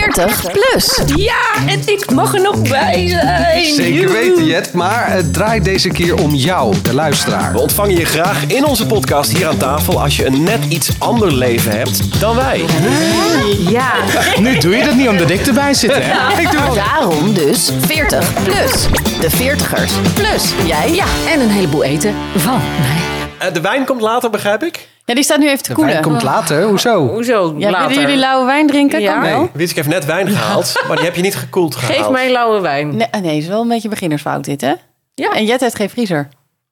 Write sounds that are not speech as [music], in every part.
40 plus. Ja, en ik mag er nog bij zijn. Zeker weten, Jet. Maar het draait deze keer om jou, de luisteraar. We ontvangen je graag in onze podcast hier aan tafel als je een net iets ander leven hebt dan wij. Ja, Nu doe je dat niet omdat ik erbij zit, hè? [laughs] Ik doe het. Daarom dus 40 plus. De 40ers plus. Jij? ja, en een heleboel eten van mij. Eh, de wijn komt later, begrijp ik. Ja, die staat nu even te De koelen. wijn komt later, hoezo? Hoezo Ja, later? willen jullie lauwe wijn drinken? Ja. Kan wel. Nee. Heeft net wijn gehaald, [laughs] maar die heb je niet gekoeld gehaald. Geef mij lauwe wijn. Nee, nee, is wel een beetje beginnersfout dit, hè? Ja. En Jet heeft geen vriezer.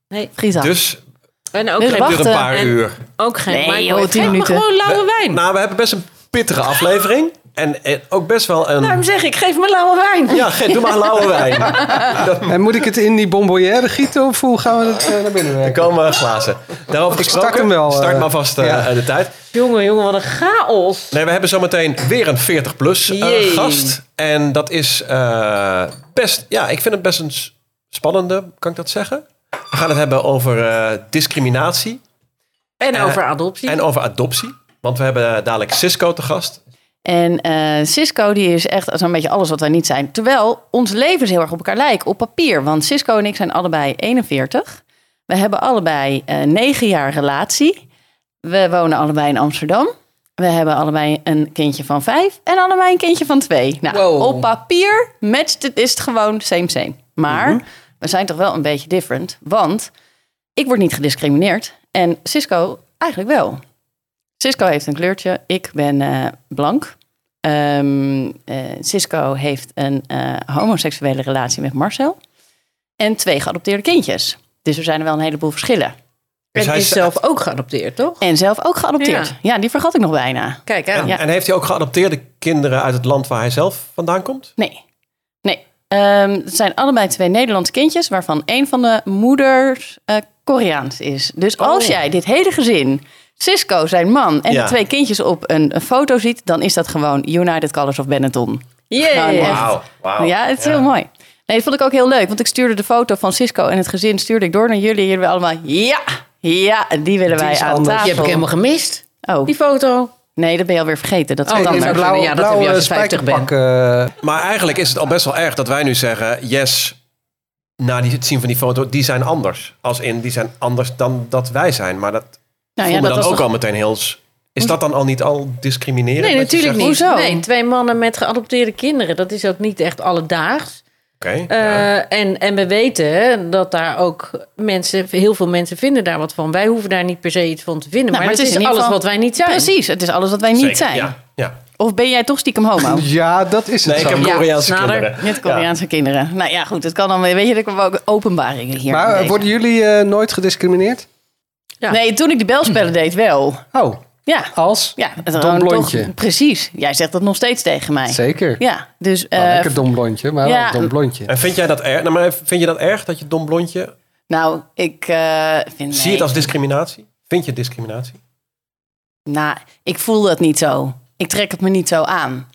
Nee. Vriezer. Dus En ook Dus geen, wacht. duurt een paar En- uur. ook geen Nee, joh, tien minuten. gewoon lauwe wijn. Nou, we hebben best een pittige aflevering. En, en ook best wel een... Daarom zeg ik, geef me lauwe wijn. Ja, geef, doe maar lauwe wijn. [laughs] En moet ik het in die bonbonnière gieten of hoe gaan we het eh, naar binnen Er werken? komen glazen. Daarover Ik start hem wel, Start eh, maar vast eh, ja. de tijd. Jongen, jongen, wat een chaos. Nee, we hebben zometeen weer een 40-plus Jee. gast. En dat is eh, best... Ja, ik vind het best een spannende, kan ik dat zeggen? We gaan het hebben over eh, discriminatie En Eh, over adoptie. en over adoptie. Want we hebben dadelijk Cisco te gast. En eh, Cisco die is echt zo'n beetje alles wat wij niet zijn. Terwijl onze levens heel erg op elkaar lijken op papier. Want Cisco en ik zijn allebei 41. We hebben allebei negen jaar relatie. We wonen allebei in Amsterdam. We hebben allebei een kindje van vijf en allebei een kindje van twee. Nou, Wow. op papier matcht het, is het gewoon same same. Maar we zijn toch wel een beetje different. Want ik word niet gediscrimineerd en Cisco eigenlijk wel. Cisco heeft een kleurtje, ik ben eh, blank. Ehm eh, Cisco heeft een eh, homoseksuele relatie met Marcel. En twee geadopteerde kindjes. Dus er zijn er wel een heleboel verschillen. Dus en hij is zelf ook geadopteerd, toch? En zelf ook geadopteerd. Ja. Ja, die vergat ik nog bijna. Kijk. Ja. En heeft hij ook geadopteerde kinderen uit het land waar hij zelf vandaan komt? Nee. Nee. Ehm, het zijn allebei twee Nederlandse kindjes, waarvan een van de moeders eh, Koreaans is. Dus als Oh. jij dit hele gezin, Cisco, zijn man en Ja. de twee kindjes op een, een foto ziet, dan is dat gewoon United Colors of Benetton. Wauw. wauw. Ja, het is heel mooi. Nee, dat vond ik ook heel leuk, want ik stuurde de foto van Cisco en het gezin stuurde ik door naar jullie. Jullie hebben allemaal, ja, ja, die willen wij aan anders. tafel. Die heb ik helemaal gemist, Oh, die foto. nee, dat ben je alweer vergeten. Dat is Oh, zou kunnen. Ja, dat heb je als je 50 bent. spijkerpak, eh, Maar eigenlijk is het al best wel erg dat wij nu zeggen... Yes, na die, het zien van die foto, die zijn anders. Als in, die zijn anders dan dat wij zijn. Maar dat Nou voelde dat dan was ook toch- al meteen heel... Is dat dan al niet al discriminerend? Nee, natuurlijk niet. Hoezo? Nee, twee mannen met geadopteerde kinderen. Dat is ook niet echt alledaags. Oké, Eh, ja. en, en we weten dat daar ook mensen, heel veel mensen vinden daar wat van. Wij hoeven daar niet per se iets van te vinden. Nou, maar, maar het het is is, in ieder alles geval- wat wij niet zijn. Precies, het is alles wat wij niet Zeker, zijn. Ja, ja. Of ben jij toch stiekem homo? [laughs] ja, dat is het Nee, ik heb Ja, Koreaanse kinderen. Met Koreaanse kinderen. Nou ja, goed, het kan dan. Weet je, er komen ook openbaringen hier. Maar eh, worden jullie eh, nooit gediscrimineerd? Ja. Nee, toen ik die belspellen deed, wel. Oh, Ja, als? ja het Dom toch- blondje. precies. Jij zegt dat nog steeds tegen mij. Zeker. Ja, dus. Nou, eh, lekker dom blondje, maar ja. wel dom blondje. En vind jij dat erg? Nou, maar vind je dat erg dat je dom blondje... nou, ik eh, vind. Zie je het als discriminatie? Vind je het discriminatie? Nou, ik voel dat niet zo. Ik trek het me niet zo aan.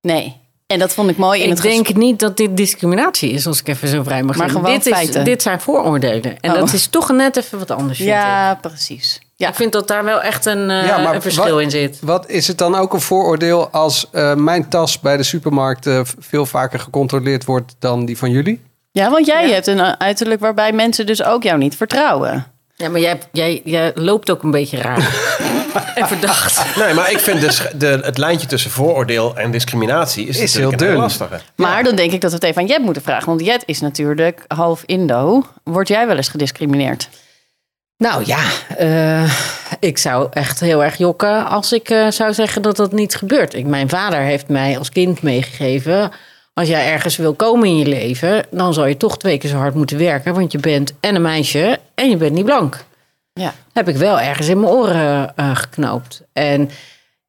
Nee. En dat vond ik mooi in Ik het denk gesprek. niet dat dit discriminatie is, als ik even zo vrij mag Maar zijn. gewoon dit, is, feiten. dit zijn vooroordelen. En Oh. dat is toch net even wat anders, vind ik. Ja, precies. Ja. Ik vind dat daar wel echt een, eh, Ja, maar een verschil wat- in zit. Wat is het dan ook een vooroordeel als eh, mijn tas bij de supermarkt eh, veel vaker gecontroleerd wordt dan die van jullie? ja, want jij Ja. hebt een uiterlijk waarbij mensen dus ook jou niet vertrouwen. Ja, maar jij, jij, jij loopt ook een beetje raar. [laughs] en verdacht. Nee, maar ik vind dus de, het lijntje tussen vooroordeel en discriminatie is, heel dun. lastige. Maar dan denk ik dat we het even aan Jet moeten vragen. Want Jet is natuurlijk half Indo. Word jij wel eens gediscrimineerd? Nou ja, eh, ik zou echt heel erg jokken als ik eh, zou zeggen dat dat niet gebeurt. Ik, mijn vader heeft mij als kind meegegeven... als jij ergens wil komen in je leven... dan zal je toch twee keer zo hard moeten werken... want je bent en een meisje en je bent niet blank. Ja. Heb ik wel ergens in mijn oren eh, geknoopt. En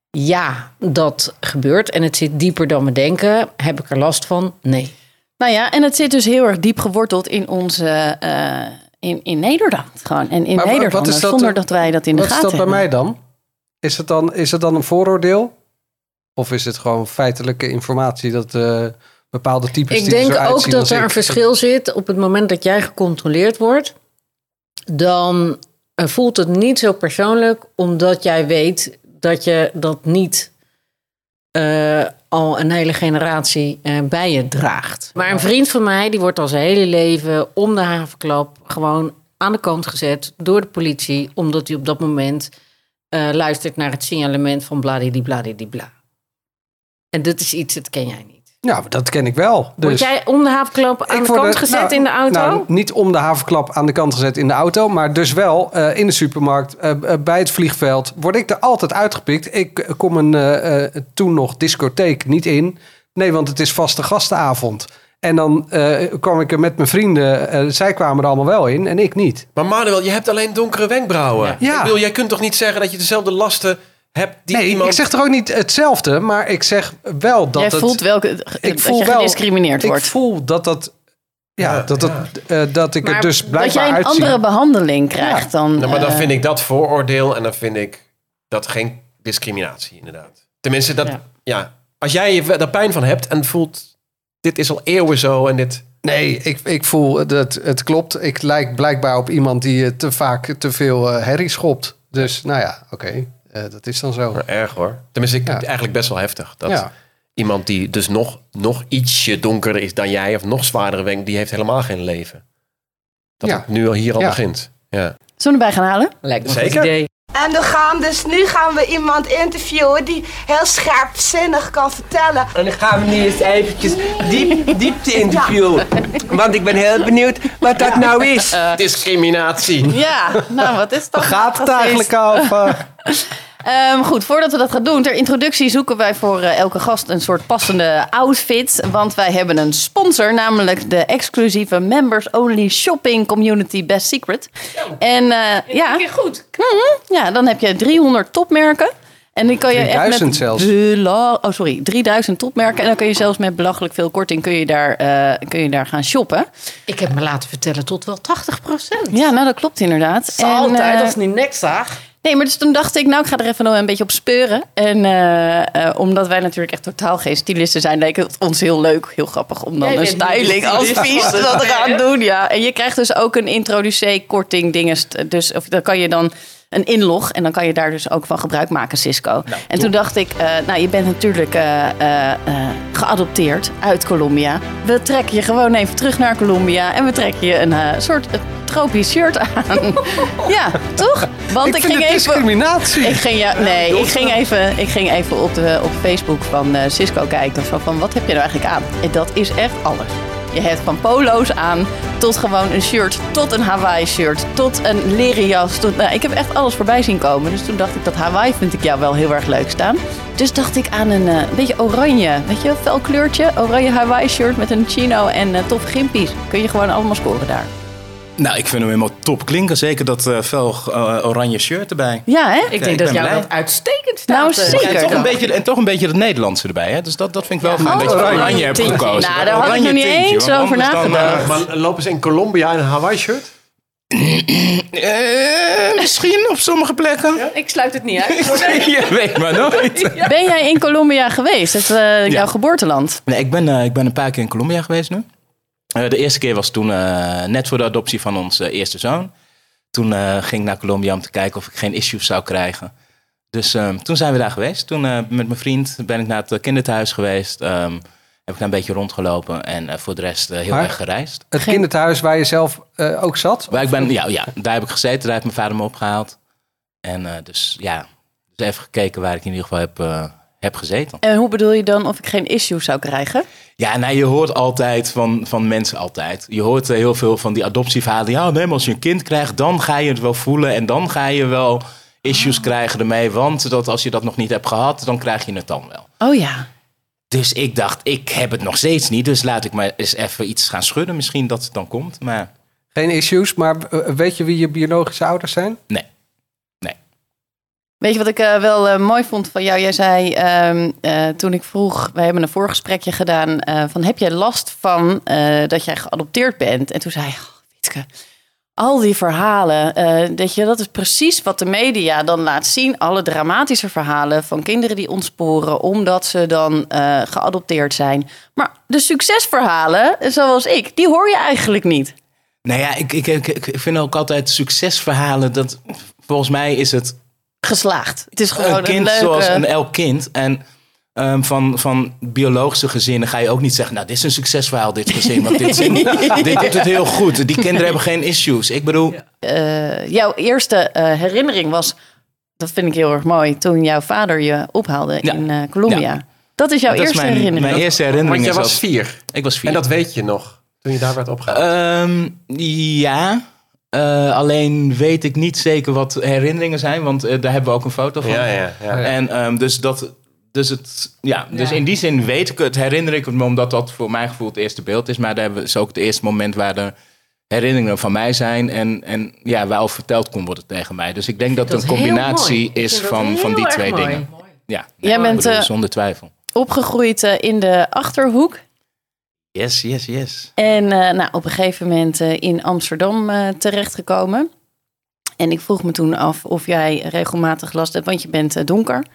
ja, dat gebeurt en het zit dieper dan we denken. Heb ik er last van? Nee. Nou ja, en het zit dus heel erg diep geworteld in onze... eh, in, in Nederland gewoon. En in Maar Nederland, is dat- zonder dat wij dat in de Wat is gaten dat bij hebben. mij dan? Is het dan, is het dan een vooroordeel? Of is het gewoon feitelijke informatie dat eh, bepaalde types Ik die er denk zo ook dat er ik- een verschil zit. Op het moment dat jij gecontroleerd wordt, dan eh, voelt het niet zo persoonlijk, omdat jij weet dat je dat niet eh, al een hele generatie eh, bij je draagt. Maar een vriend van mij, die wordt al zijn hele leven om de havenklap gewoon aan de kant gezet door de politie, omdat hij op dat moment luistert naar het signalement van bladibladibla. En dat is iets, dat ken jij niet. Ja, dat ken ik wel. Dus Word jij om de havenklap aan Ik de kant gezet nou, in de auto? Nou, niet om de havenklap aan de kant gezet in de auto, maar dus wel eh, in de supermarkt, eh, eh, bij het vliegveld, word ik er altijd uitgepikt. Ik kom een eh, eh, toen nog discotheek niet in. Nee, want het is vaste gastenavond. En dan eh, kwam ik er met mijn vrienden, zij kwamen er allemaal wel in en ik niet. Maar Manuel, je hebt alleen donkere wenkbrauwen. Ja. Ik bedoel, jij kunt toch niet zeggen dat je dezelfde lasten hebt die nee, iemand... ik zeg toch ook niet hetzelfde, maar ik zeg wel dat Jij het... voelt welke, ik dat voel je wel- gediscrimineerd ik wordt. voel dat dat... Ja, Ja, dat, dat, eh, dat ik er Maar dus Dat blijkbaar jij een uitzie. andere behandeling krijgt dan... Nou, maar dan eh, vind ik dat vooroordeel en dan vind ik dat geen discriminatie, inderdaad. Tenminste, dat, ja. Ja. als jij je er pijn van hebt en voelt, dit is al eeuwen zo en dit... Nee, ik, ik voel dat het klopt. Ik lijk blijkbaar op iemand die eh, te vaak te veel herrie schopt. Dus nou ja, oké. Dat is dan zo. Maar erg hoor. Tenminste, ik, Ja. eigenlijk best wel heftig. Dat Ja. iemand die dus nog, nog ietsje donkerder is dan jij... of nog zwaardere wenk, die heeft helemaal geen leven. Dat Ja. het nu al hier al Ja. begint. Ja. Zullen we erbij gaan halen? Lijkt me een Zeker. goed idee. En we gaan dus, nu gaan we iemand interviewen die heel scherpzinnig kan vertellen. En dan gaan we nu eens eventjes diep, diepte interviewen. Want ik ben heel benieuwd wat dat nou is. Discriminatie. Ja, nou wat is dat? Gaat het precies? eigenlijk over? [laughs] Ehm, goed, voordat we dat gaan doen, ter introductie zoeken wij voor eh, elke gast een soort passende outfit. Want wij hebben een sponsor, namelijk de exclusieve Members Only Shopping Community Best Secret. En eh, ja, goed. mhm, ja, dan heb je 300 topmerken. En die kan je echt 3000 met zelfs. oh, sorry, 3000 topmerken. En dan kun je zelfs met belachelijk veel korting kun je daar, eh, kun je daar gaan shoppen. Ik heb me laten vertellen tot wel 80 procent. Ja, nou dat klopt inderdaad. En, altijd, eh, als niet niks zag. Nee, maar dus toen dacht ik, nou, ik ga er even een beetje op speuren. En eh, eh, omdat wij natuurlijk echt totaal geen stylisten zijn, leek het ons heel leuk, heel grappig om dan Jij een stylingadvies stylist. dat te gaan doen. Ja. En je krijgt dus ook een introducee-korting dinges. Dus of, dan kan je dan een inlog en dan kan je daar dus ook van gebruik maken, Cisco. en toen dacht ik, eh, nou, je bent natuurlijk eh, eh, eh, geadopteerd uit Colombia. We trekken je gewoon even terug naar Colombia en we trekken je een eh, soort tropisch shirt aan. [laughs] ja, toch? Want Ik, ik, vind ging even. discriminatie. Ik ging, ja, nee, ik ging even, ik ging even op, de, op Facebook van eh, Cisco kijken. Van, van wat heb je nou eigenlijk aan? En dat is echt alles. Je hebt van polo's aan tot gewoon een shirt, tot een Hawaii shirt, tot een leren jas. Tot, nou, ik heb echt alles voorbij zien komen. Dus toen dacht ik, dat Hawaii vind ik jou wel heel erg leuk staan. Dus dacht ik aan een, eh, beetje oranje, weet je, fel kleurtje. Oranje Hawaii shirt met een chino en eh tof gimpies. Kun je gewoon allemaal scoren daar. Nou, ik vind hem helemaal top klinken. Zeker dat eh fel eh, oranje shirt erbij. Ja, hè? Ik ik denk dat ben jou blij. dat uitstekend staat. Nou, eh, zeker. En toch, een beetje, en toch een beetje het Nederlandse erbij. Hè? Dus dat, dat vind ik wel fijn dat je oh, oranje oranje hebt tintje. gekozen. Nou, daar had ik nog niet tintje, eens over anders dan, nagedacht. Maar lopen ze in Colombia in een Hawaii shirt? eh, misschien op sommige plekken. Ik sluit het niet uit. [laughs] Je weet maar nooit. [laughs] Ben jij in Colombia geweest? Het, eh, jouw geboorteland? Nee, ik, ben, eh, ik ben een paar keer in Colombia geweest nu. Eh, de eerste keer was toen eh, net voor de adoptie van onze eerste zoon. Toen eh, ging ik naar Colombia om te kijken of ik geen issues zou krijgen. Dus ehm, toen zijn we daar geweest. Toen eh, met mijn vriend ben ik naar het kinderthuis geweest. Ehm, heb ik daar een beetje rondgelopen en eh, voor de rest eh, heel Maar- erg gereisd. Het kinderthuis waar je zelf eh, ook zat? Maar ik ben, ja, ja, daar heb ik gezeten, daar heeft mijn vader me opgehaald. En eh, dus ja, dus even gekeken waar ik in ieder geval heb, eh, heb gezeten. En hoe bedoel je dan of ik geen issues zou krijgen? Ja, nou, je hoort altijd van, van mensen altijd. Je hoort eh, heel veel van die adoptieverhalen. Ja, nee, maar als je een kind krijgt, dan ga je het wel voelen. En dan ga je wel issues krijgen ermee. Want dat als je dat nog niet hebt gehad, dan krijg je het dan wel. Oh ja. Dus ik dacht, ik heb het nog steeds niet. Dus laat ik maar eens even iets gaan schudden. Misschien dat het dan komt. Maar Geen issues, maar eh, weet je wie je biologische ouders zijn? nee. Weet je wat ik eh, wel eh, mooi vond van jou? Jij zei ehm, eh, toen ik vroeg, we hebben een voorgesprekje gedaan, van heb jij last van dat jij geadopteerd bent? En toen zei oh, Wietke, al die verhalen, dat, je, dat is precies wat de media dan laat zien. Alle dramatische verhalen van kinderen die ontsporen omdat ze dan geadopteerd zijn. Maar de succesverhalen, zoals ik, die hoor je eigenlijk niet. Nou ja, ik, ik, ik, ik vind ook altijd succesverhalen. Dat, volgens mij is het Geslaagd. Het is gewoon een een, kind leuke... zoals een elk kind. En ehm, van, van biologische gezinnen ga je ook niet zeggen... nou, dit is een succesverhaal, dit gezin. Want dit, [laughs] dit doet het heel goed. Die kinderen hebben geen issues. Ik bedoel, Eh, jouw eerste eh, herinnering was, dat vind ik heel erg mooi, toen jouw vader je ophaalde Ja. in eh, Colombia. Ja. Dat is jouw dat is eerste mijn, herinnering. mijn eerste Want herinnering. jij is was als- vier. Ik was vier. En dat weet je nog, toen je daar werd opgehaald. Ehm, ja, Eh, alleen weet ik niet zeker wat herinneringen zijn, want eh, daar hebben we ook een foto van. ja, ja, ja. En ehm, dus dat. Dus, het, ja, dus Ja. in die zin weet ik het, herinner ik het me, omdat dat voor mijn gevoel het eerste beeld is. Maar daar hebben we is ook het eerste moment waar de herinneringen van mij zijn. En, en ja, wel verteld kon worden tegen mij. Dus ik denk dat het Dat een combinatie is van, van die twee mooi. dingen. Ja, Jij bent, bedoel, eh, zonder twijfel. Opgegroeid in de Achterhoek. Yes, yes, yes. En eh, nou, op een gegeven moment eh, in Amsterdam eh, terechtgekomen. En ik vroeg me toen af of jij regelmatig last hebt, want je bent donker.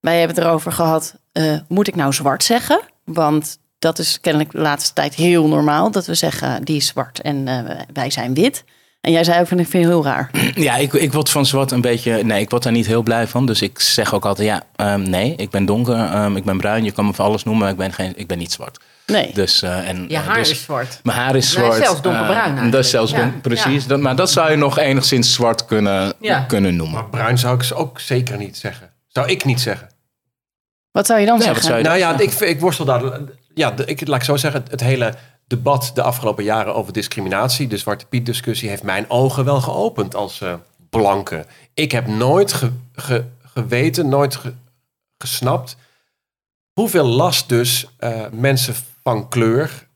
Wij hebben het erover gehad, eh, moet ik nou zwart zeggen? Want dat is kennelijk de laatste tijd heel normaal, dat we zeggen die is zwart en wij zijn wit. En jij zei ook van ik vind het heel raar. [clears throat] Ja, ik, ik word van zwart een beetje. Nee, ik word daar niet heel blij van. Dus ik zeg ook altijd: ja, ehm, nee, ik ben donker, ehm, ik ben bruin. Je kan me voor alles noemen, maar ik ben, geen, ik ben niet zwart. Nee. Dus, eh, en, Je eh, haar dus- is zwart. Mijn haar is Nee, zwart. zelfs donkerbruin eh, dat is zelfs donker, precies. ja. Dat, maar dat zou je nog enigszins zwart kunnen, Ja. kunnen noemen. Maar bruin zou ik ze ook zeker niet zeggen. Zou ik niet zeggen. Wat zou je dan Nee, zeggen? wat zou je Nou dan ja, zeggen? ik, ik worstel daar. Ja, de- ik, laat ik zo zeggen, het hele debat de afgelopen jaren over discriminatie, de Zwarte Piet discussie, heeft mijn ogen wel geopend als eh, blanke. Ik heb nooit ge- ge- geweten, nooit ge- gesnapt hoeveel last dus eh, mensen van kleur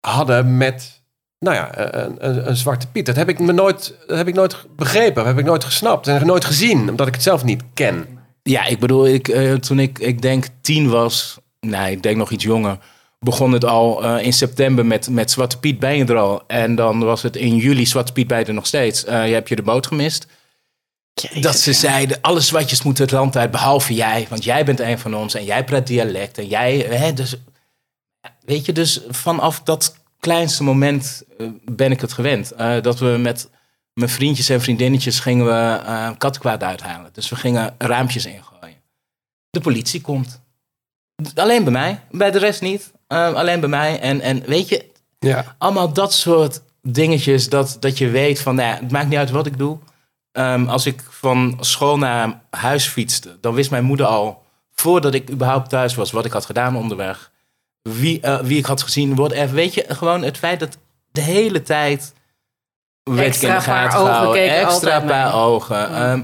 hadden met, nou ja, een, een, een Zwarte Piet. Dat heb ik me nooit, dat heb ik nooit begrepen, dat heb ik nooit gesnapt en nooit gezien, omdat ik het zelf niet ken. Ja, ik bedoel, ik, eh, toen ik, ik denk tien was, nee, ik denk nog iets jonger, begon het al eh, in september met, met Zwarte Piet ben je er al. En dan was het in juli Zwarte Piet je er nog steeds. Eh, je hebt je de boot gemist. Dat ze zeiden, alle zwartjes moeten het land uit, behalve jij. Want jij bent een van ons en jij praat dialect. En jij, hè, dus, weet je, dus vanaf dat kleinste moment eh, ben ik het gewend. Eh, dat we met mijn vriendjes en vriendinnetjes gingen we eh kattenkwaad uithalen. Dus we gingen raampjes ingooien. De politie komt. Alleen bij mij, bij de rest niet. Alleen bij mij. En, en weet je, Ja. allemaal dat soort dingetjes dat, dat je weet van, nou ja, het maakt niet uit wat ik doe. Ehm, als ik van school naar huis fietste, dan wist mijn moeder al, voordat ik überhaupt thuis was, wat ik had gedaan onderweg. Wie, eh, wie ik had gezien, whatever. Weet je, gewoon het feit dat de hele tijd werd ik in Extra de gaten paar ogen gehouden. Extra paar mee. ogen. Ehm,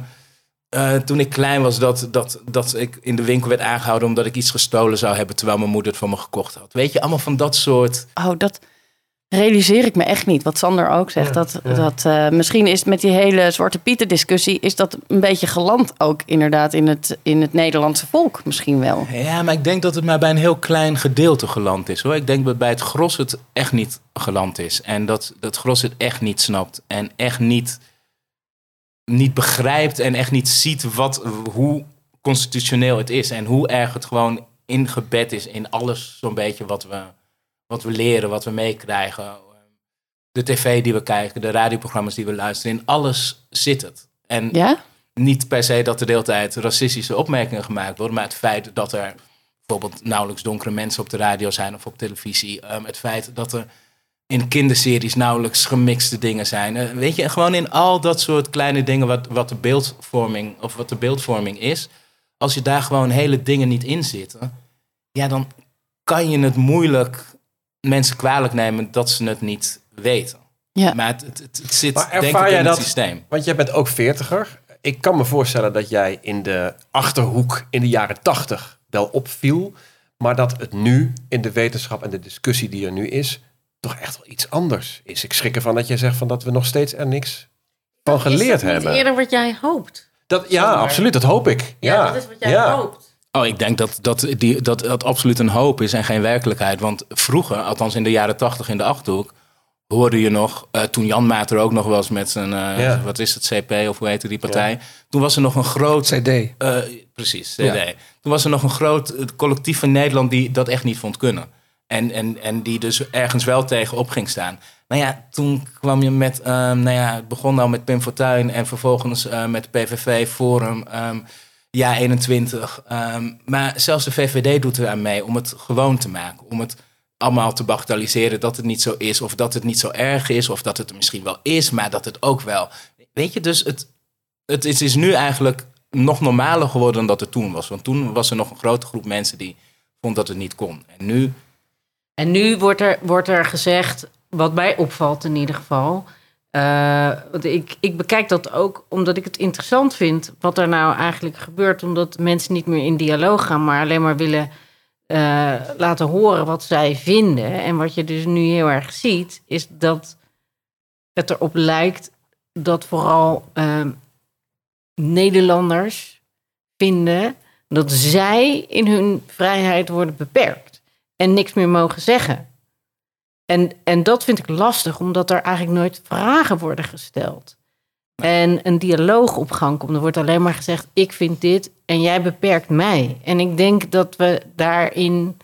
eh, toen ik klein was, dat, dat, dat ik in de winkel werd aangehouden omdat ik iets gestolen zou hebben, terwijl mijn moeder het voor me gekocht had. Weet je, allemaal van dat soort. Oh, dat realiseer ik me echt niet. Wat Sander ook zegt. dat, dat eh, misschien is met die hele Zwarte Pieten discussie... is dat een beetje geland ook inderdaad in het, in het Nederlandse volk misschien wel. Ja, maar ik denk dat het maar bij een heel klein gedeelte geland is hoor. Ik denk dat bij het gros het echt niet geland is. En dat dat gros het echt niet snapt. En echt niet, niet begrijpt en echt niet ziet wat, hoe constitutioneel het is. En hoe erg het gewoon ingebed is in alles zo'n beetje wat we, wat we leren, wat we meekrijgen. De tv die we kijken, de radioprogramma's die we luisteren. In alles zit het. En Ja? niet per se dat er de hele tijd racistische opmerkingen gemaakt worden, maar het feit dat er bijvoorbeeld nauwelijks donkere mensen op de radio zijn of op televisie, ehm, het feit dat er in kinderseries nauwelijks gemixte dingen zijn. Eh, weet je, gewoon in al dat soort kleine dingen wat, wat de beeldvorming of wat de beeldvorming is, als je daar gewoon hele dingen niet in zitten, ja, dan kan je het moeilijk mensen kwalijk nemen dat ze het niet weten. Ja. Maar het, het, het, het zit Maar denk ik in jij het dat? systeem. Want jij bent ook veertiger. Ik kan me voorstellen dat jij in de achterhoek in de jaren tachtig wel opviel. Maar dat het nu in de wetenschap en de discussie die er nu is, toch echt wel iets anders is. Ik schrik ervan dat jij zegt van dat we nog steeds er niks van geleerd is dat niet hebben. eerder wat jij hoopt? Dat, ja, absoluut. Dat hoop ik. Ja, Ja, dat is wat jij ja. hoopt. Oh, ik denk dat dat, die, dat dat absoluut een hoop is en geen werkelijkheid. Want vroeger, althans in de jaren tachtig in de Achterhoek... hoorde je nog, eh, toen Jan Maat er ook nog was met zijn... eh, Ja. wat is het, CP of hoe heette die partij? Toen was er nog een groot... CD. eh, precies, CD. Ja. Toen was er nog een groot collectief in Nederland die dat echt niet vond kunnen. En, en, en die dus ergens wel tegen op ging staan. Maar ja, toen kwam je met, ehm, nou ja, het begon nou met Pim Fortuyn en vervolgens met PVV, Forum. ehm, ja 21. Ehm, maar zelfs de VVD doet er aan mee om het gewoon te maken. Om het allemaal te bagatelliseren dat het niet zo is. Of dat het niet zo erg is. Of dat het misschien wel is, maar dat het ook wel. Weet je, dus het, het is, is nu eigenlijk nog normaler geworden dan dat het toen was. Want toen was er nog een grote groep mensen die vond dat het niet kon. En nu, En nu wordt er, wordt er gezegd, wat mij opvalt in ieder geval. Eh, want ik, ik bekijk dat ook omdat ik het interessant vind wat er nou eigenlijk gebeurt. Omdat mensen niet meer in dialoog gaan, maar alleen maar willen eh, laten horen wat zij vinden. En wat je dus nu heel erg ziet, is dat het erop lijkt dat vooral eh, Nederlanders vinden dat zij in hun vrijheid worden beperkt en niks meer mogen zeggen. En, en dat vind ik lastig, omdat er eigenlijk nooit vragen worden gesteld. En een dialoog op gang komt. Er wordt alleen maar gezegd: ik vind dit en jij beperkt mij. En ik denk dat we daarin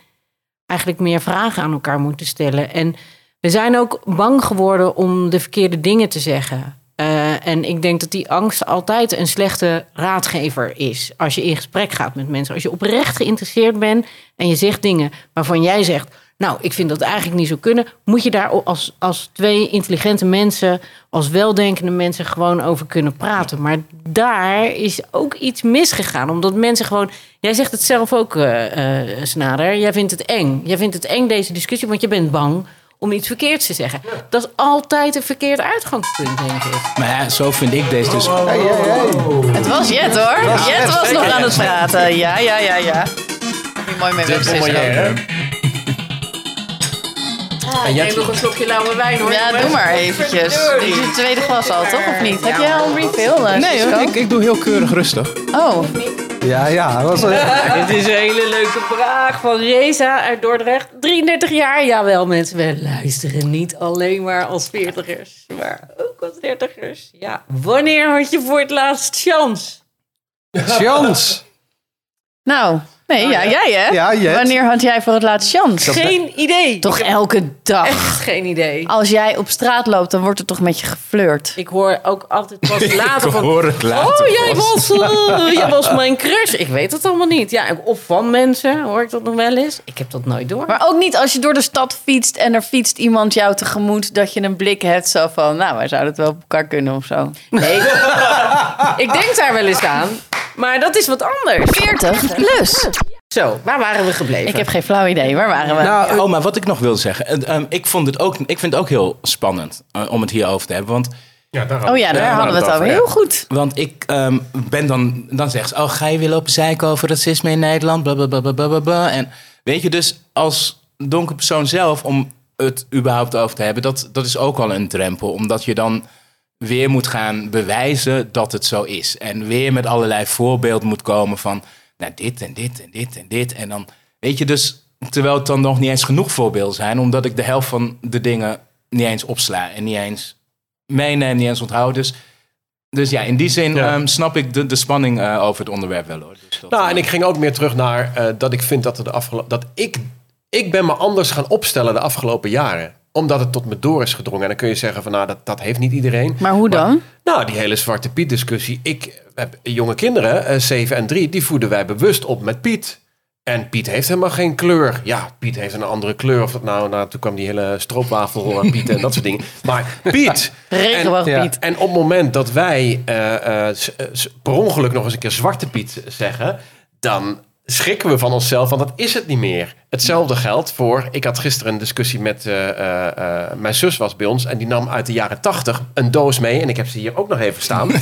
eigenlijk meer vragen aan elkaar moeten stellen. En we zijn ook bang geworden om de verkeerde dingen te zeggen. Eh, en ik denk dat die angst altijd een slechte raadgever is. Als je in gesprek gaat met mensen. Als je oprecht geïnteresseerd bent en je zegt dingen waarvan jij zegt. Nou, ik vind dat eigenlijk niet zo kunnen. Moet je daar als, als twee intelligente mensen, als weldenkende mensen, gewoon over kunnen praten. Maar daar is ook iets misgegaan. Omdat mensen gewoon. Jij zegt het zelf ook, eh eh, Snader. Jij vindt het eng. Jij vindt het eng, deze discussie, want je bent bang om iets verkeerds te zeggen. Dat is altijd een verkeerd uitgangspunt, denk ik. maar ja, zo vind ik deze dus. Het was Jet hoor. Jet was nog aan het praten. Ja, ja, ja, ja. Mooi mee Cisco. En jij- Neem nog een slokje lauwe wijn hoor. Ja, doe maar eventjes. Dit is het tweede glas al, toch? Of niet? Heb jij al een refill, eh, Nee hoor, ik, ik doe heel keurig rustig. Oh, Ja, ja. dat Was, [laughs] Dit is een hele leuke vraag van Reza uit Dordrecht. 33 jaar. Jawel, mensen, we luisteren niet alleen maar als 40ers, maar ook als 30ers. Ja. Wanneer had je voor het laatst chance? Chance. nou. Nee, ja, jij hè? Ja, Jet. Wanneer had jij voor het laatst chance? Geen idee. Toch elke dag. Echt geen idee. Als jij op straat loopt, dan wordt er toch met je geflirt. Ik hoor ook altijd pas [laughs] later Ik van... hoor het later Oh, jij was, eh, [laughs] jij was mijn crush. Ik weet het allemaal niet. Ja, of van mensen, hoor ik dat nog wel eens. Ik heb dat nooit door. Maar ook niet als je door de stad fietst en er fietst iemand jou tegemoet, dat je een blik hebt zo van, nou, wij zouden het wel op elkaar kunnen of zo. Nee. [laughs] ik denk daar wel eens aan. Maar dat is wat anders. 40 plus. Zo, waar waren we gebleven? Ik heb geen flauw idee. Waar waren we? Nou, Oh, maar wat ik nog wil zeggen. eh, ehm, ik, vond het ook, ik vind het ook heel spannend eh, om het hierover te hebben. Want Ja, daar oh ja, daar hadden we het over. Heel goed. Want ik ehm, ben dan, dan zegt ze, oh, ga je weer lopen zeiken over racisme in Nederland? Blablabla. En weet je, dus als donker persoon zelf, om het überhaupt over te hebben, dat, dat is ook al een drempel. Omdat je dan weer moet gaan bewijzen dat het zo is. En weer met allerlei voorbeelden moet komen van, nou, dit en dit en dit en dit. En dan, weet je, dus terwijl het dan nog niet eens genoeg voorbeelden zijn, omdat ik de helft van de dingen niet eens opsla en niet eens meeneem, niet eens onthoud. Dus dus ja, in die zin Ja. ehm, snap ik de, de spanning eh, over het onderwerp wel hoor. Dus dat, Nou, eh, en ik ging ook meer terug naar eh, dat ik vind dat er de afgelopen. dat ik. Ik ben me anders gaan opstellen de afgelopen jaren. Omdat het tot me door is gedrongen. En dan kun je zeggen van nou, dat, dat heeft niet iedereen. Maar hoe dan? Nou, die hele Zwarte Piet discussie. Ik jonge kinderen, eh, 7 en 3, die voeden wij bewust op met Piet. En Piet heeft helemaal geen kleur. Ja, Piet heeft een andere kleur. Of dat nou, nou toen kwam die hele stroopwafel Piet en dat soort dingen. Maar Piet. [laughs] Regenboog. Piet. En op het moment dat wij eh, eh, per ongeluk nog eens een keer Zwarte Piet zeggen, dan schrikken we van onszelf, want dat is het niet meer. Hetzelfde geldt voor, ik had gisteren een discussie met, eh, eh, eh, mijn zus was bij ons en die nam uit de jaren tachtig een doos mee en ik heb ze hier ook nog even staan. [laughs]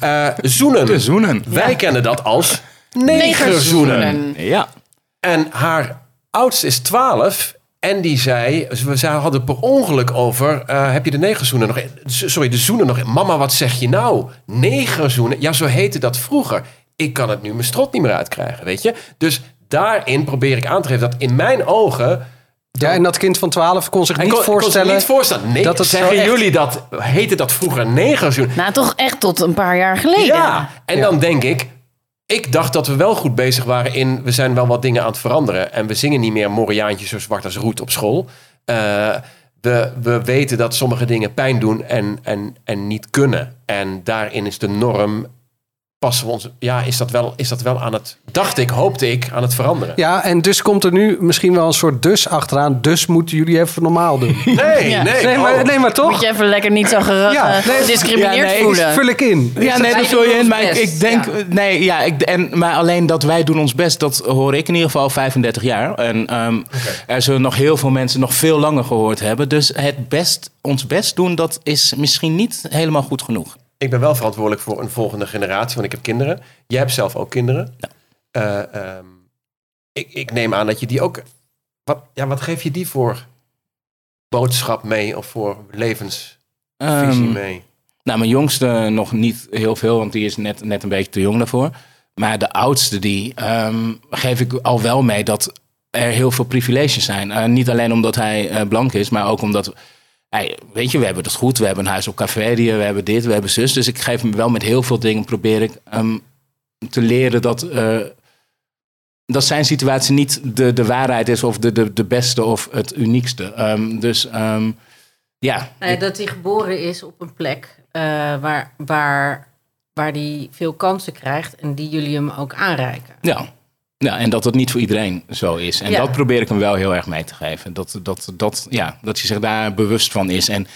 Eh, zoenen. De zoenen. Wij kennen dat als negerzoenen. Ja. En haar oudste is 12. En die zei, we zij hadden per ongeluk over, eh, heb je de negerzoenen nog in? Sorry, de zoenen nog in. Mama, wat zeg je nou? Negerzoenen? Ja, zo heette dat vroeger. Ik kan het nu mijn strot niet meer uitkrijgen, weet je? Dus daarin probeer ik aan te geven dat in mijn ogen... ja, en dat kind van 12 kon zich niet kon- kon zich voorstellen. niet voorstellen. Nee, dat het zeggen echt- jullie dat, heette dat vroeger negerzoen? Nou, toch echt tot een paar jaar geleden. Ja, en dan denk ik, ik dacht dat we wel goed bezig waren in, we zijn wel wat dingen aan het veranderen. En we zingen niet meer Moriaantje zo zwart als roet op school. Eh, we, we weten dat sommige dingen pijn doen en, en, en niet kunnen. En daarin is de norm passen we ons... Ja, is dat, wel, is dat wel aan het... Dacht ik, hoopte ik, aan het veranderen. Ja, en dus komt er nu misschien wel een soort dus achteraan. Dus moeten jullie even normaal doen. [laughs] Nee, Ja. nee. Nee, maar, oh. nee, maar toch? Moet je even lekker niet zo Ja, nee, gediscrimineerd ja, nee, voelen. Vul ik in. Ja, nee, dat vul je in. Maar ik, denk, ja. nee, ja, ik, en, maar alleen dat wij doen ons best, dat hoor ik in ieder geval al 35 jaar. En ehm, er zullen nog heel veel mensen nog veel langer gehoord hebben. Dus het best, ons best doen, dat is misschien niet helemaal goed genoeg. Ik ben wel verantwoordelijk voor een volgende generatie, want ik heb kinderen. Jij hebt zelf ook kinderen. Eh, ehm, ik, ik neem aan dat je die ook... Wat, ja, wat geef je die voor boodschap mee of voor levensvisie Ehm, mee? Nou, mijn jongste nog niet heel veel, want die is net, net een beetje te jong daarvoor. Maar de oudste, die ehm, geef ik al wel mee dat er heel veel privileges zijn. Eh, niet alleen omdat hij eh, blank is, maar ook omdat... Hey, weet je, we hebben het goed. We hebben een huis op café, we hebben dit, we hebben zus. Dus ik geef hem wel met heel veel dingen, probeer ik ehm, te leren dat, eh, dat zijn situatie niet de, de waarheid is of de, de, de beste of het uniekste. Ehm, dus ehm, ja, Nee, dat hij geboren is op een plek eh, waar, waar, waar hij veel kansen krijgt en die jullie hem ook aanreiken. Ja. Ja, en dat het niet voor iedereen zo is. En Ja. dat probeer ik hem wel heel erg mee te geven. Dat, dat, dat, ja, dat hij zich daar bewust van is. En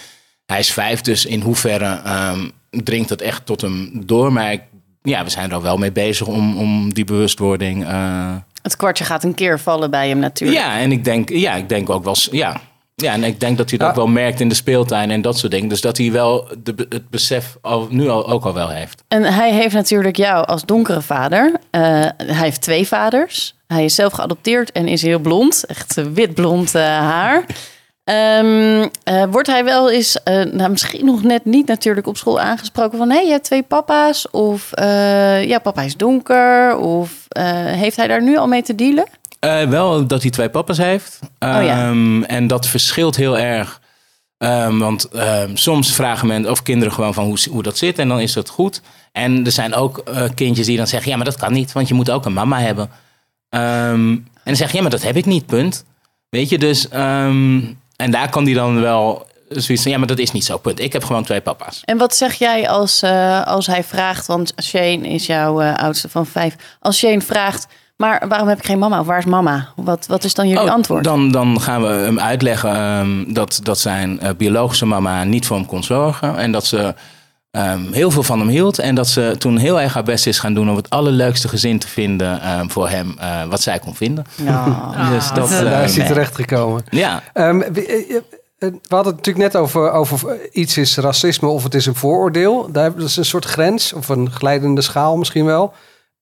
hij is vijf, dus in hoeverre ehm, dringt het echt tot hem door. Maar ik, ja, we zijn er al wel mee bezig om, om die bewustwording... eh, Het kwartje gaat een keer vallen bij hem natuurlijk. ja, en ik denk, ja, ik denk ook wel... Ja. Ja, en ik denk dat hij Ja. ook wel merkt in de speeltuin en dat soort dingen. Dus dat hij wel de, het besef al, nu al, ook al wel heeft. En hij heeft natuurlijk jou als donkere vader. Eh, hij heeft twee vaders. Hij is zelf geadopteerd en is heel blond. Echt wit-blond eh, haar. Ehm, eh, wordt hij wel eens, eh, nou, misschien nog net niet natuurlijk op school aangesproken van... hé, hey, je hebt twee papa's of eh, ja, papa is donker. Of eh, heeft hij daar nu al mee te dealen? Eh, wel dat hij twee papa's heeft. Oh ja. Ehm, En dat verschilt heel erg. Ehm, want ehm, soms vragen men of kinderen gewoon van hoe, hoe dat zit en dan is dat goed. En er zijn ook eh, kindjes die dan zeggen: ja, maar dat kan niet, want je moet ook een mama hebben. En dan zeg je: ja, maar dat heb ik niet, punt. Weet je, dus. en daar kan die dan wel zoiets van: ja, maar dat is niet zo, punt. Ik heb gewoon twee papa's. En wat zeg jij als, eh, als hij vraagt, want Shane is jouw oudste van vijf. Als Shane vraagt, maar waarom heb ik geen mama? Of waar is mama? Wat, wat is dan jullie Oh, antwoord? Dan, dan gaan we hem uitleggen ehm, dat, dat zijn eh, biologische mama niet voor hem kon zorgen. En dat ze ehm, heel veel van hem hield. En dat ze toen heel erg haar best is gaan doen om het allerleukste gezin te vinden ehm, voor hem. eh, wat zij kon vinden. Nou, [laughs] Dus dat, Daar ehm, is hij terechtgekomen. ja, Ehm, we, eh, eh, hadden het natuurlijk net over, over eh, iets is racisme of het is een vooroordeel. Daar, dat is een soort grens of een glijdende schaal misschien wel.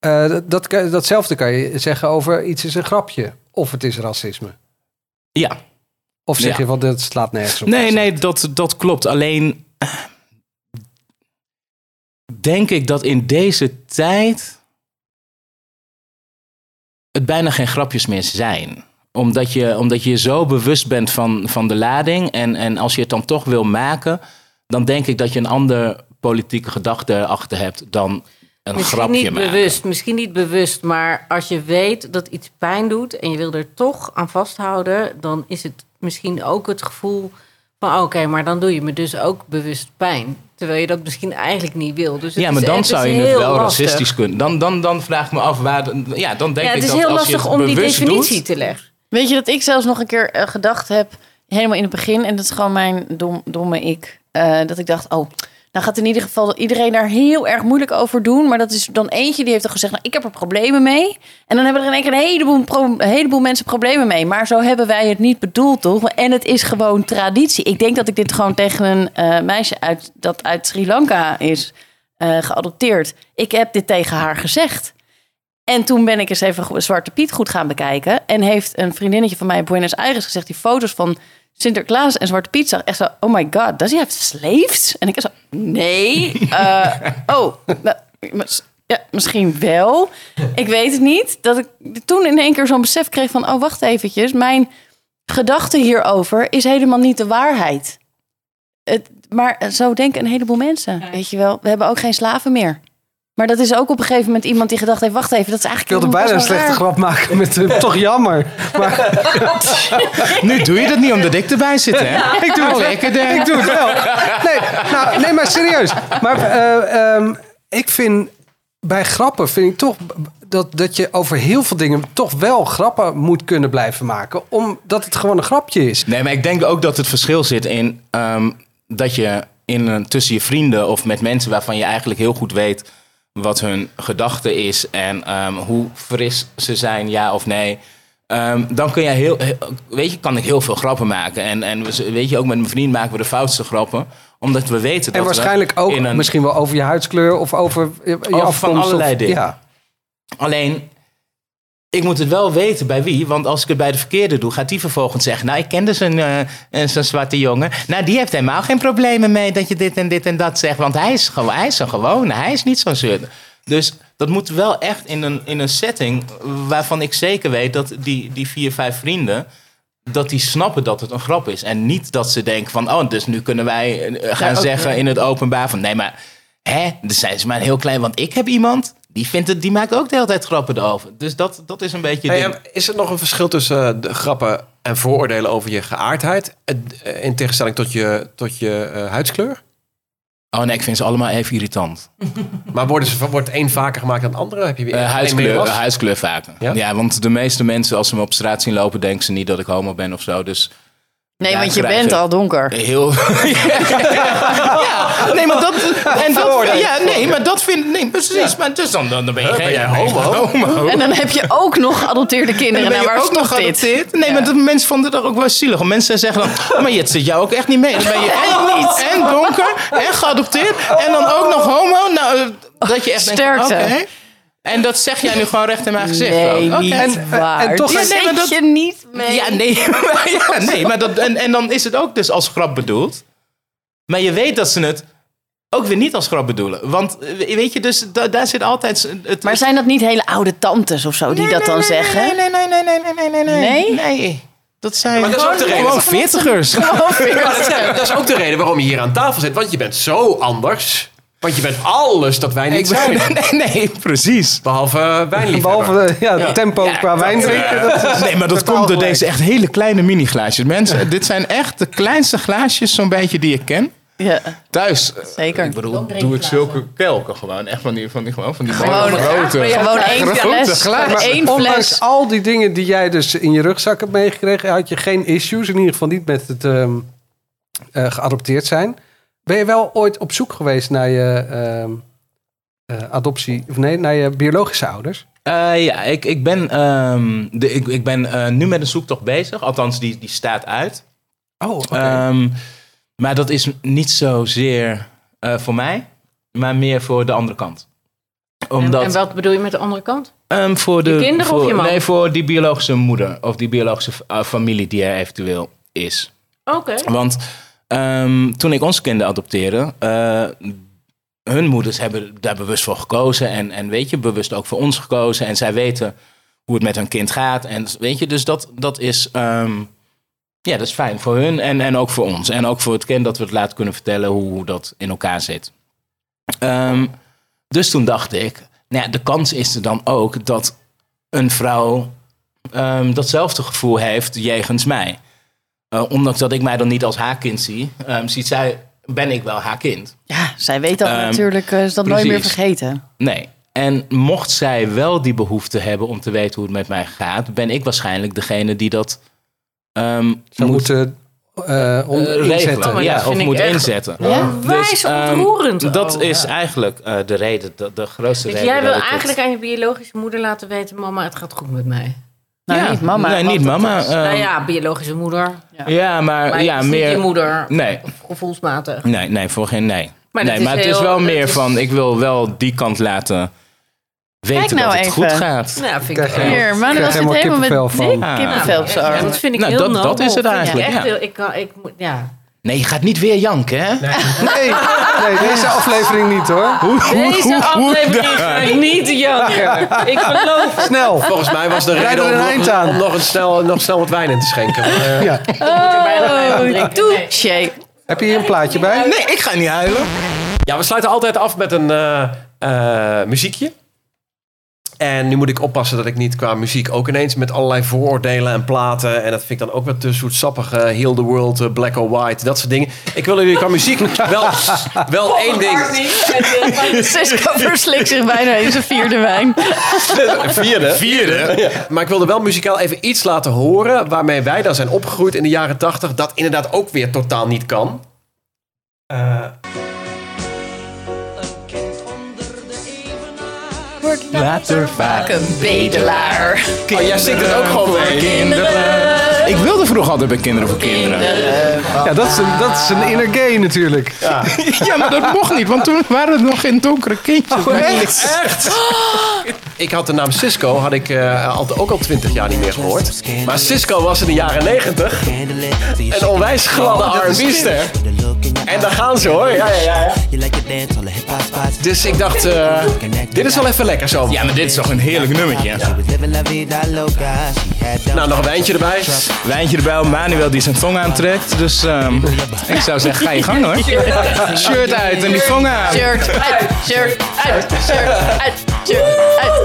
Eh, dat, datzelfde kan je zeggen over iets is een grapje of het is racisme. ja. Of zeg Ja. je van dat slaat nergens op. Nee, nee, dat, dat klopt. Alleen eh, denk ik dat in deze tijd het bijna geen grapjes meer zijn. Omdat je, omdat je zo bewust bent van, van de lading. En, en als je het dan toch wil maken, dan denk ik dat je een andere politieke gedachte erachter hebt dan een Misschien grapje niet maken. bewust, misschien niet bewust, maar als je weet dat iets pijn doet en je wil er toch aan vasthouden, dan is het misschien ook het gevoel van oké, maar dan doe je me dus ook bewust pijn. Terwijl je dat misschien eigenlijk niet wil. Dus het Ja, maar is- dan het zou je het wel lastig. racistisch kunnen. Dan, dan, dan vraag ik me af waar. Ja, dan denk Ja, het ik is dat heel als je lastig het om die definitie doet, te leggen. Weet je dat ik zelfs nog een keer eh, gedacht heb, helemaal in het begin, en dat is gewoon mijn dom, domme ik, eh, dat ik dacht, oh, nou gaat in ieder geval iedereen daar heel erg moeilijk over doen, maar dat is dan eentje die heeft dan gezegd, nou, ik heb er problemen mee, en dan hebben er in één keer een heleboel, een heleboel mensen problemen mee, maar zo hebben wij het niet bedoeld, toch? En het is gewoon traditie. Ik denk dat ik dit gewoon tegen een eh, meisje uit, dat uit Sri Lanka is eh, geadopteerd, ik heb dit tegen haar gezegd. En toen ben ik eens even Zwarte Piet goed gaan bekijken. En heeft een vriendinnetje van mij in Buenos Aires gezegd... die foto's van Sinterklaas en Zwarte Piet zag echt zo... oh my god, does he have slaves? En ik zo, nee. [laughs] eh, oh, nou, ja, misschien wel. Ik weet het niet. Dat ik toen in één keer zo'n besef kreeg van... oh, wacht eventjes, mijn gedachte hierover is helemaal niet de waarheid. Het, maar zo denken een heleboel mensen. Weet je wel, we hebben ook geen slaven meer. Maar dat is ook op een gegeven moment iemand die gedacht heeft... wacht even, dat is Ik eigenlijk... wilde bijna een slechte raar. grap maken met eh, [laughs] toch jammer. Maar [laughs] Nu doe je dat niet omdat ik erbij zit, hè? ik doe het wel. Lekker, denk. Ik doe het wel. Nee, nou, nee maar serieus. Maar eh, ehm, ik vind bij grappen vind ik toch dat, dat je over heel veel dingen toch wel grappen moet kunnen blijven maken. Omdat het gewoon een grapje is. Nee, maar ik denk ook dat het verschil zit in ehm, dat je in een, tussen je vrienden of met mensen waarvan je eigenlijk heel goed weet wat hun gedachte is en ehm, hoe fris ze zijn, ja of nee. Ehm, dan kun je heel, weet je, kan ik heel veel grappen maken. En, en we- weet je, ook met mijn vriend maken we de foutste grappen. Omdat we weten dat En waarschijnlijk we ook een, misschien wel over je huidskleur of over je, je van afkomst. allerlei of, dingen. Ja. Alleen, ik moet het wel weten bij wie. Want als ik het bij de verkeerde doe, gaat die vervolgens zeggen... nou, ik kende zo'n zo'n zwarte jongen. Nou, die heeft helemaal geen problemen mee dat je dit en dit en dat zegt. Want hij is, gewoon, hij is een gewone, hij is niet zo'n zeurder. Dus dat moet wel echt in een, in een setting... waarvan ik zeker weet dat die, die vier, vijf vrienden... dat die snappen dat het een grap is. En niet dat ze denken van... oh, dus nu kunnen wij eh, gaan zeggen in het openbaar van... nee, maar hè, dan zijn ze maar heel klein. Want ik heb iemand... Die, vindt het, die maakt ook de hele tijd grappen erover. Dus dat, dat is een beetje... Hey, is er nog een verschil tussen eh, de grappen en vooroordelen over je geaardheid? eh, In tegenstelling tot je, tot je eh, huidskleur? Oh nee, ik vind ze allemaal even irritant. [laughs] Maar worden ze, wordt één vaker gemaakt dan de andere? Heb je weer meer huidskleur, huidskleur vaker. Ja? Ja? want de meeste mensen als ze me op straat zien lopen... denken ze niet dat ik homo ben of zo. Dus Nee, Ja, want je bent al donker. heel... [laughs] ja, nee, maar dat... En dat ja, nee, maar dat vind nee, precies. Maar dus dan, dan ben je homo? [laughs] homo. En dan heb je ook nog geadopteerde En kinderen. dan ben Nou, waar ook nog geadopteerd. Nee, maar dat mensen vonden dat ook wel zielig. Mensen zeggen dan, oh, maar je zit jou ook echt niet mee. Dan ben je [laughs] en, niet. en donker en geadopteerd en dan ook nog homo. Nou, eh, dat je echt denkt, Sterkte. En dat zeg jij nu gewoon recht in mijn gezicht. Nee, niet En- waar. en toch- Ja, nee, maar zet dat- je niet mee. Ja, nee, [laughs] maar, ja, nee, maar dat, en, en dan is het ook dus als grap bedoeld. Maar je weet dat ze het ook weer niet als grap bedoelen. Want eh, weet je, dus da- daar zit altijd... Het, Maar zijn dat niet hele oude tantes of zo die Nee, dat nee, dan nee, zeggen? Nee, nee, nee, nee, nee, nee, nee, nee. Nee? Nee. Dat zijn Maar dat is ook de reden. gewoon veertigers. Dat, dat is ook de reden waarom je hier aan tafel zit. Want je bent zo anders. Want je bent alles dat wij niet zijn. [laughs] nee, nee, precies. Behalve uh, wijnliefhebber. Behalve de, ja, tempo qua wijn drinken. Nee, maar dat komt door deze echt hele kleine mini-glaasjes. Mensen, dit zijn echt de kleinste glaasjes zo'n beetje die ik ken. Ja, Thuis, zeker. ik bedoel, doe ik zulke kelken gewoon. Echt van die, van die, gewoon van die Gewoon, grote. gewoon één grote fles. glazen. Één Ondanks fles. al die dingen die jij dus in je rugzak hebt meegekregen, had je geen issues. In ieder geval niet met het ehm, eh, geadopteerd zijn. Ben je wel ooit op zoek geweest naar je ehm, eh, adoptie, of nee, naar je biologische ouders? Eh, ja, ik, ik ben, ehm, de, ik, ik ben eh, nu met een zoektocht bezig. Althans, die, die staat uit. Oh, oké. Ehm, maar dat is niet zozeer eh voor mij, maar meer voor de andere kant. Omdat, En, en wat bedoel je met de andere kant? Ehm, voor de, Je kinderen voor, of je man? Nee, voor die biologische moeder of die biologische familie die er eventueel is. Oké. Want ehm, toen ik onze kinderen adopteerde, eh, hun moeders hebben daar bewust voor gekozen. En, en weet je, bewust ook voor ons gekozen. En zij weten hoe het met hun kind gaat. En weet je, dus dat, dat is. ehm, ja, dat is fijn voor hun en, en ook voor ons. En ook voor het kind dat we het laten kunnen vertellen hoe, hoe dat in elkaar zit. Ehm, dus toen dacht ik, nou ja, de kans is er dan ook dat een vrouw datzelfde gevoel heeft jegens mij. Eh, ondanks dat ik mij dan niet als haar kind zie, ehm, ziet zij, ben ik wel haar kind. Ja, zij weet dat Ehm, natuurlijk. eh, is dat nooit meer vergeten. Nee. En mocht zij wel die behoefte hebben om te weten hoe het met mij gaat, ben ik waarschijnlijk degene die dat ehm, Zou moet moeten eh, om, regelen. Oh, ja, dat of moet echt- inzetten. Ja? Wijs ehm, ontroerend. dat Oh, is ja. eigenlijk eh, de reden, de, de grootste Dus reden. jij wil het- eigenlijk aan je biologische moeder laten weten... mama, het gaat goed met mij. Nou, Ja, niet mama. Nee, niet mama. ehm, nou ja, biologische moeder. ja, maar, Maar ja, het is niet meer. je moeder. Nee. Of gevoelsmatig. Nee, nee, voor geen nee. Maar nee, maar het is wel meer is- van, ik wil wel die kant laten weten nou dat het even. goed gaat. Nou, vind ik. Hier, maar dan zit helemaal helemaal met kippenvel dik van. kippenvel op zijn Ja, arm. dat vind ik Nou, heel dat- dat is het ik eigenlijk, echt ja. ik, kan, ik, moet- ja. Nee, je gaat niet weer janken, hè? Nee, [laughs] nee, deze aflevering niet hoor. Deze aflevering ga ik niet janken. Ik geloof. Snel. Volgens mij was de reden er om, nog, om nog, een snel, nog snel wat wijn in te schenken. Maar, eh, Ja. Oh, touché. Heb je hier een plaatje bij? Nee, ik ga niet huilen. Ja, we sluiten altijd af met een eh, eh, muziekje. En nu moet ik oppassen dat ik niet qua muziek ook ineens met allerlei vooroordelen en platen. En dat vind ik dan ook wat te zoetsappige Heal the World, eh, Black or White, dat soort dingen. Ik wil jullie qua muziek [laughs] wel, wel één ding. Cisco [laughs] verslikt zich bijna in zijn vierde wijn. Vierde. Vierde. Maar ik wilde wel muzikaal even iets laten horen waarmee wij dan zijn opgegroeid in de jaren tachtig. Dat inderdaad ook weer totaal niet kan. Later vaak. Een bedelaar. Oh, jij zingt het ook gewoon mee. Ik wilde vroeger altijd bij Kinderen voor Kinderen. Ja, dat is, een, dat is een inner gay natuurlijk. [laughs] Ja, maar dat mocht niet, want toen waren het nog geen donkere kindjes. Echt? Echt? [gasps] Ik had de naam Cisco, had ik eh, al, ook al twintig jaar niet meer gehoord. Maar Cisco was in de jaren negentig een onwijs gladde R&B-ster. En daar gaan ze hoor, ja, ja, ja. ja. Dus ik dacht, eh, dit is wel even lekker zo. Ja, maar dit is toch een heerlijk nummertje. Nou, nog een wijntje erbij. Wijntje erbij, Manuel die zijn tong aantrekt. Dus ehm, ik zou zeggen, ga je gang hoor. Shirt uit en die tong aan. Shirt uit, shirt uit, shirt uit, shirt uit.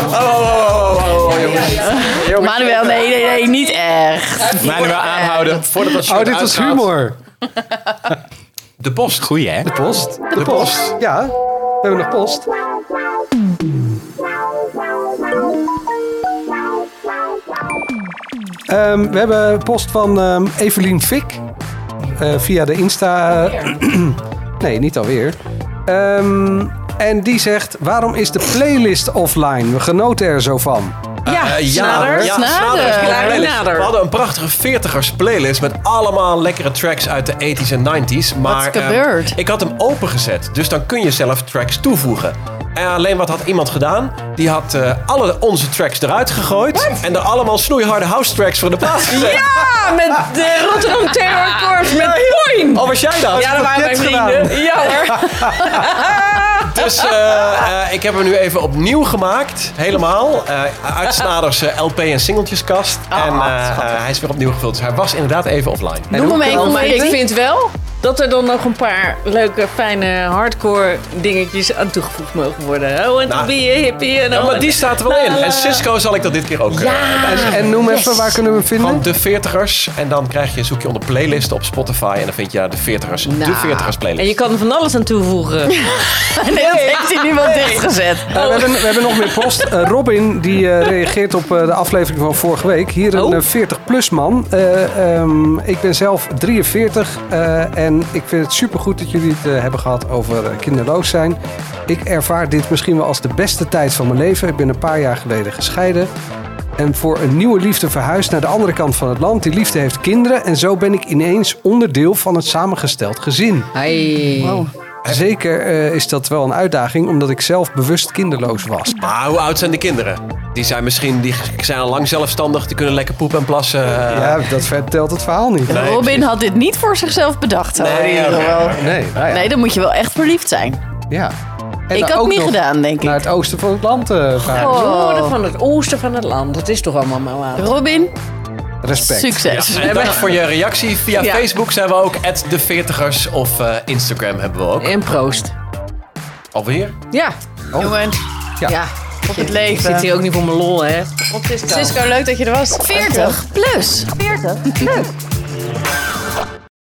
Oh, oh, oh, oh, oh, jongens. Manuel, nee, nee, nee, niet echt. Manuel aanhouden. Voordat dat shirt Oh, dit was humor. [laughs] De post. Goeie hè? De post. De post. Ja, we hebben nog post. Ehm, we hebben post van ehm, Evelien Fik. eh, via de Insta. [clears throat] nee, niet alweer. Ehm, en die zegt: Waarom is de playlist offline? We genoten er zo van. Ja, Eh, snader, ja, snader. We hadden een prachtige 40ers playlist met allemaal lekkere tracks uit de 80s en 90s. Maar is gebeurd? eh, ik had hem opengezet, dus dan kun je zelf tracks toevoegen. En alleen wat had iemand gedaan? Die had eh, alle onze tracks eruit gegooid en er allemaal snoeiharde house tracks voor de plaats gezet. Ja, met de Rotterdam Terror Corps met Poin. Oh, was jij dat? Ja, dat waren mijn vrienden. Ja hoor. [laughs] Dus eh, eh, ik heb hem nu even opnieuw gemaakt. Helemaal. eh uit Snaders eh, LP en singeltjeskast. Ah, en hij is weer opnieuw gevuld. Dus hij was inderdaad even offline. Noem hem even, Maar ik vind wel dat er dan nog een paar leuke, fijne hardcore dingetjes aan toegevoegd mogen worden. Oh, en Nou, to be a hippie en Ja, maar die staat er wel in. En Cisco zal ik dat dit keer ook eh, bij En, en noem even, waar kunnen we hem vinden? Van de 40ers. En dan krijg je, zoek je onder playlist op Spotify. En dan vind je daar de 40ers. de 40ers playlist. En je kan er van alles aan toevoegen. [laughs] Nee, dat heeft hij nu wel dichtgezet. Eh, we, hebben, we hebben nog meer post. Eh, Robin die eh, reageert op eh, de aflevering van vorige week. Hier een Oh. 40-plus man. Eh, ehm, ik ben zelf 43 eh, en ik vind het supergoed dat jullie het eh, hebben gehad over eh, kinderloos zijn. Ik ervaar dit misschien wel als de beste tijd van mijn leven. Ik ben een paar jaar geleden gescheiden. En voor een nieuwe liefde verhuisd naar de andere kant van het land. Die liefde heeft kinderen. En zo ben ik ineens onderdeel van het samengesteld gezin. Hey. Zeker eh, is dat wel een uitdaging, omdat ik zelf bewust kinderloos was. Maar hoe oud zijn de kinderen? Die zijn misschien die zijn al lang zelfstandig. Die kunnen lekker poepen en plassen. eh. Ja, dat vertelt het verhaal niet. Nee, Robin precies. had dit niet voor zichzelf bedacht. hoor. Nee. Nee, nou ja. Nee, dan moet je wel echt verliefd zijn. ja. En ik had ook het niet gedaan, denk Naar ik. het oosten van het land eh varen. Noorden van het oosten van het land. Het is toch allemaal maar water. Robin, Respect. succes. En dank voor je reactie. Via Ja. Facebook zijn we ook de 40ers of eh, Instagram hebben we ook. En proost. Alweer? Ja. Jongens, Ja. op het Ik leven. zit hier ook niet voor mijn lol, hè. Cisco, leuk dat je er was. 40 plus. 40 plus. [laughs]